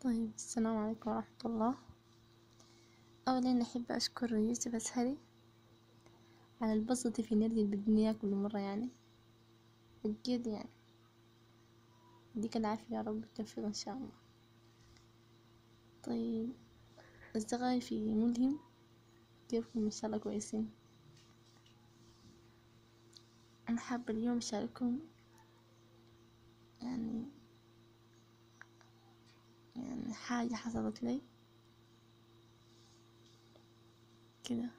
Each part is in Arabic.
طيب السلام عليكم ورحمة الله. أولا أحب أشكر يوسف أسهري على البسط في بدني إياه كل مرة يعني. بجد يعني. يديك العافية يا رب بالتوفيق إن شاء الله. طيب أصدقائي في ملهم كيفكم؟ إن شاء الله كويسين. أنا حابة اليوم أشارككم يعني يعني حاجة حصلت لي. كده.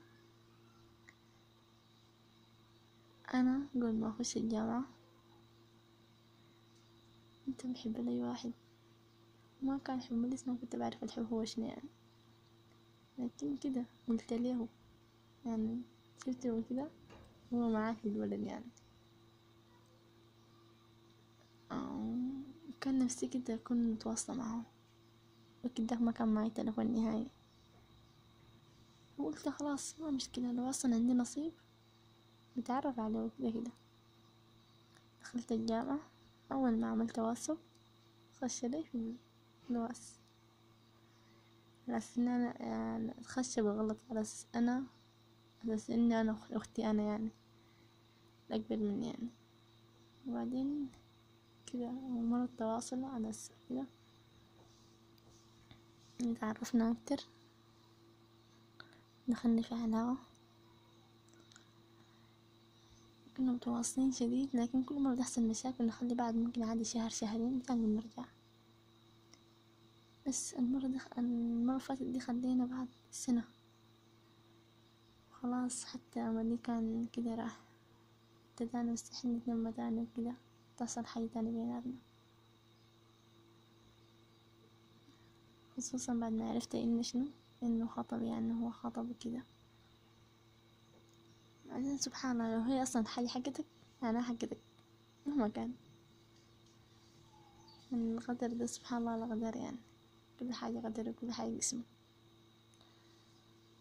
أنا قبل ما أخش الجامعة كنت بحب لي واحد. ما كان حب لسه ما كنت بعرف الحب هو شنو يعني. لكن كده قلت له يعني شفته كده هو معاه الولد يعني. كان نفسي كده أكون متواصلة معاه وكده ما كان معي تلفون نهائي. وقلت خلاص ما مشكلة. لو أصلا عندي نصيب نتعرف عليه وكده. كده دخلت الجامعة. أول ما عملت واتساب خش لي في الواس على إن أنا يعني خش بغلط على أساس أنا على أساس إني أنا أختي أنا يعني. الأكبر مني يعني. وبعدين كده مرة تواصل على أساس كده. تعرفنا أكتر. دخلنا في علاقة كنا متواصلين شديد لكن كل مرة تحصل مشاكل نخلي بعد ممكن عادي شهر شهرين بعدين نرجع. بس المرة دخ... المرة فاتت دي خلينا بعد سنة. خلاص حتى أملي كان كده راح. ابتدأنا مستحيل نتلم تاني وكده. تصل حاجة تاني بيناتنا. خصوصا بعد ما عرفت إن شنو؟ إنه خطب يعني هو خطب وكده. بعدين سبحان الله لو هي أصلا حاجة حقتك أنا حقتك مهما كان. من القدر ده سبحان الله القدر يعني كل حاجة قدر وكل حاجة اسمه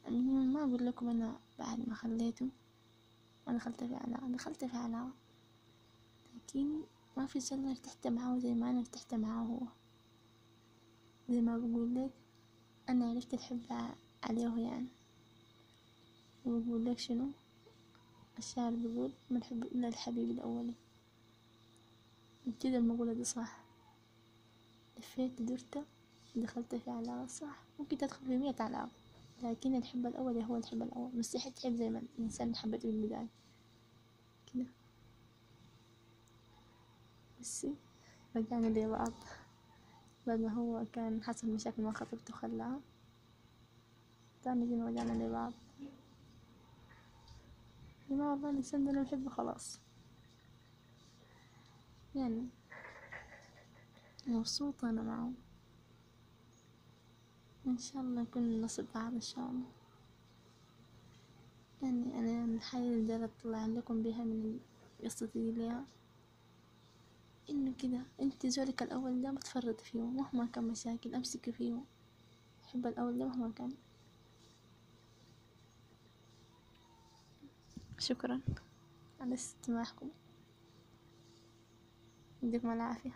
المهم ما أقول لكم أنا بعد ما خليته أنا دخلت في علاقة دخلت في علاقة لكن ما في زول ارتحت معاه زي ما أنا ارتحت معاه هو. زي ما بقول لك أنا عرفت الحب عليه يعني. وبقول لك شنو؟ الشاعر بيقول ما الحب إلا الحبيب الأولي كده المقولة دي صح. لفيت درت دخلت في علاقة صح. ممكن تدخل في مية علاقة لكن الحب الأول هو الحب الأول. مستحيل تحب زي ما الإنسان حبته من البداية. كده. بس رجعنا لبعض بعد ما هو كان حصل مشاكل مع خطيبته خلاها تاني جينا رجعنا لبعض. ما والله الإنسان ده خلاص. يعني مبسوطة أنا معه. إن شاء الله نكون نصب بعض إن شاء الله. يعني أنا الحاجة اللي أطلع لكم بيها من قصتي ليها إنه كده. أنت زولك الأول ده بتفرط فيه مهما كان مشاكل أمسك فيه. حب الأول ده مهما كان. شكرا على استماعكم. يديكم العافية.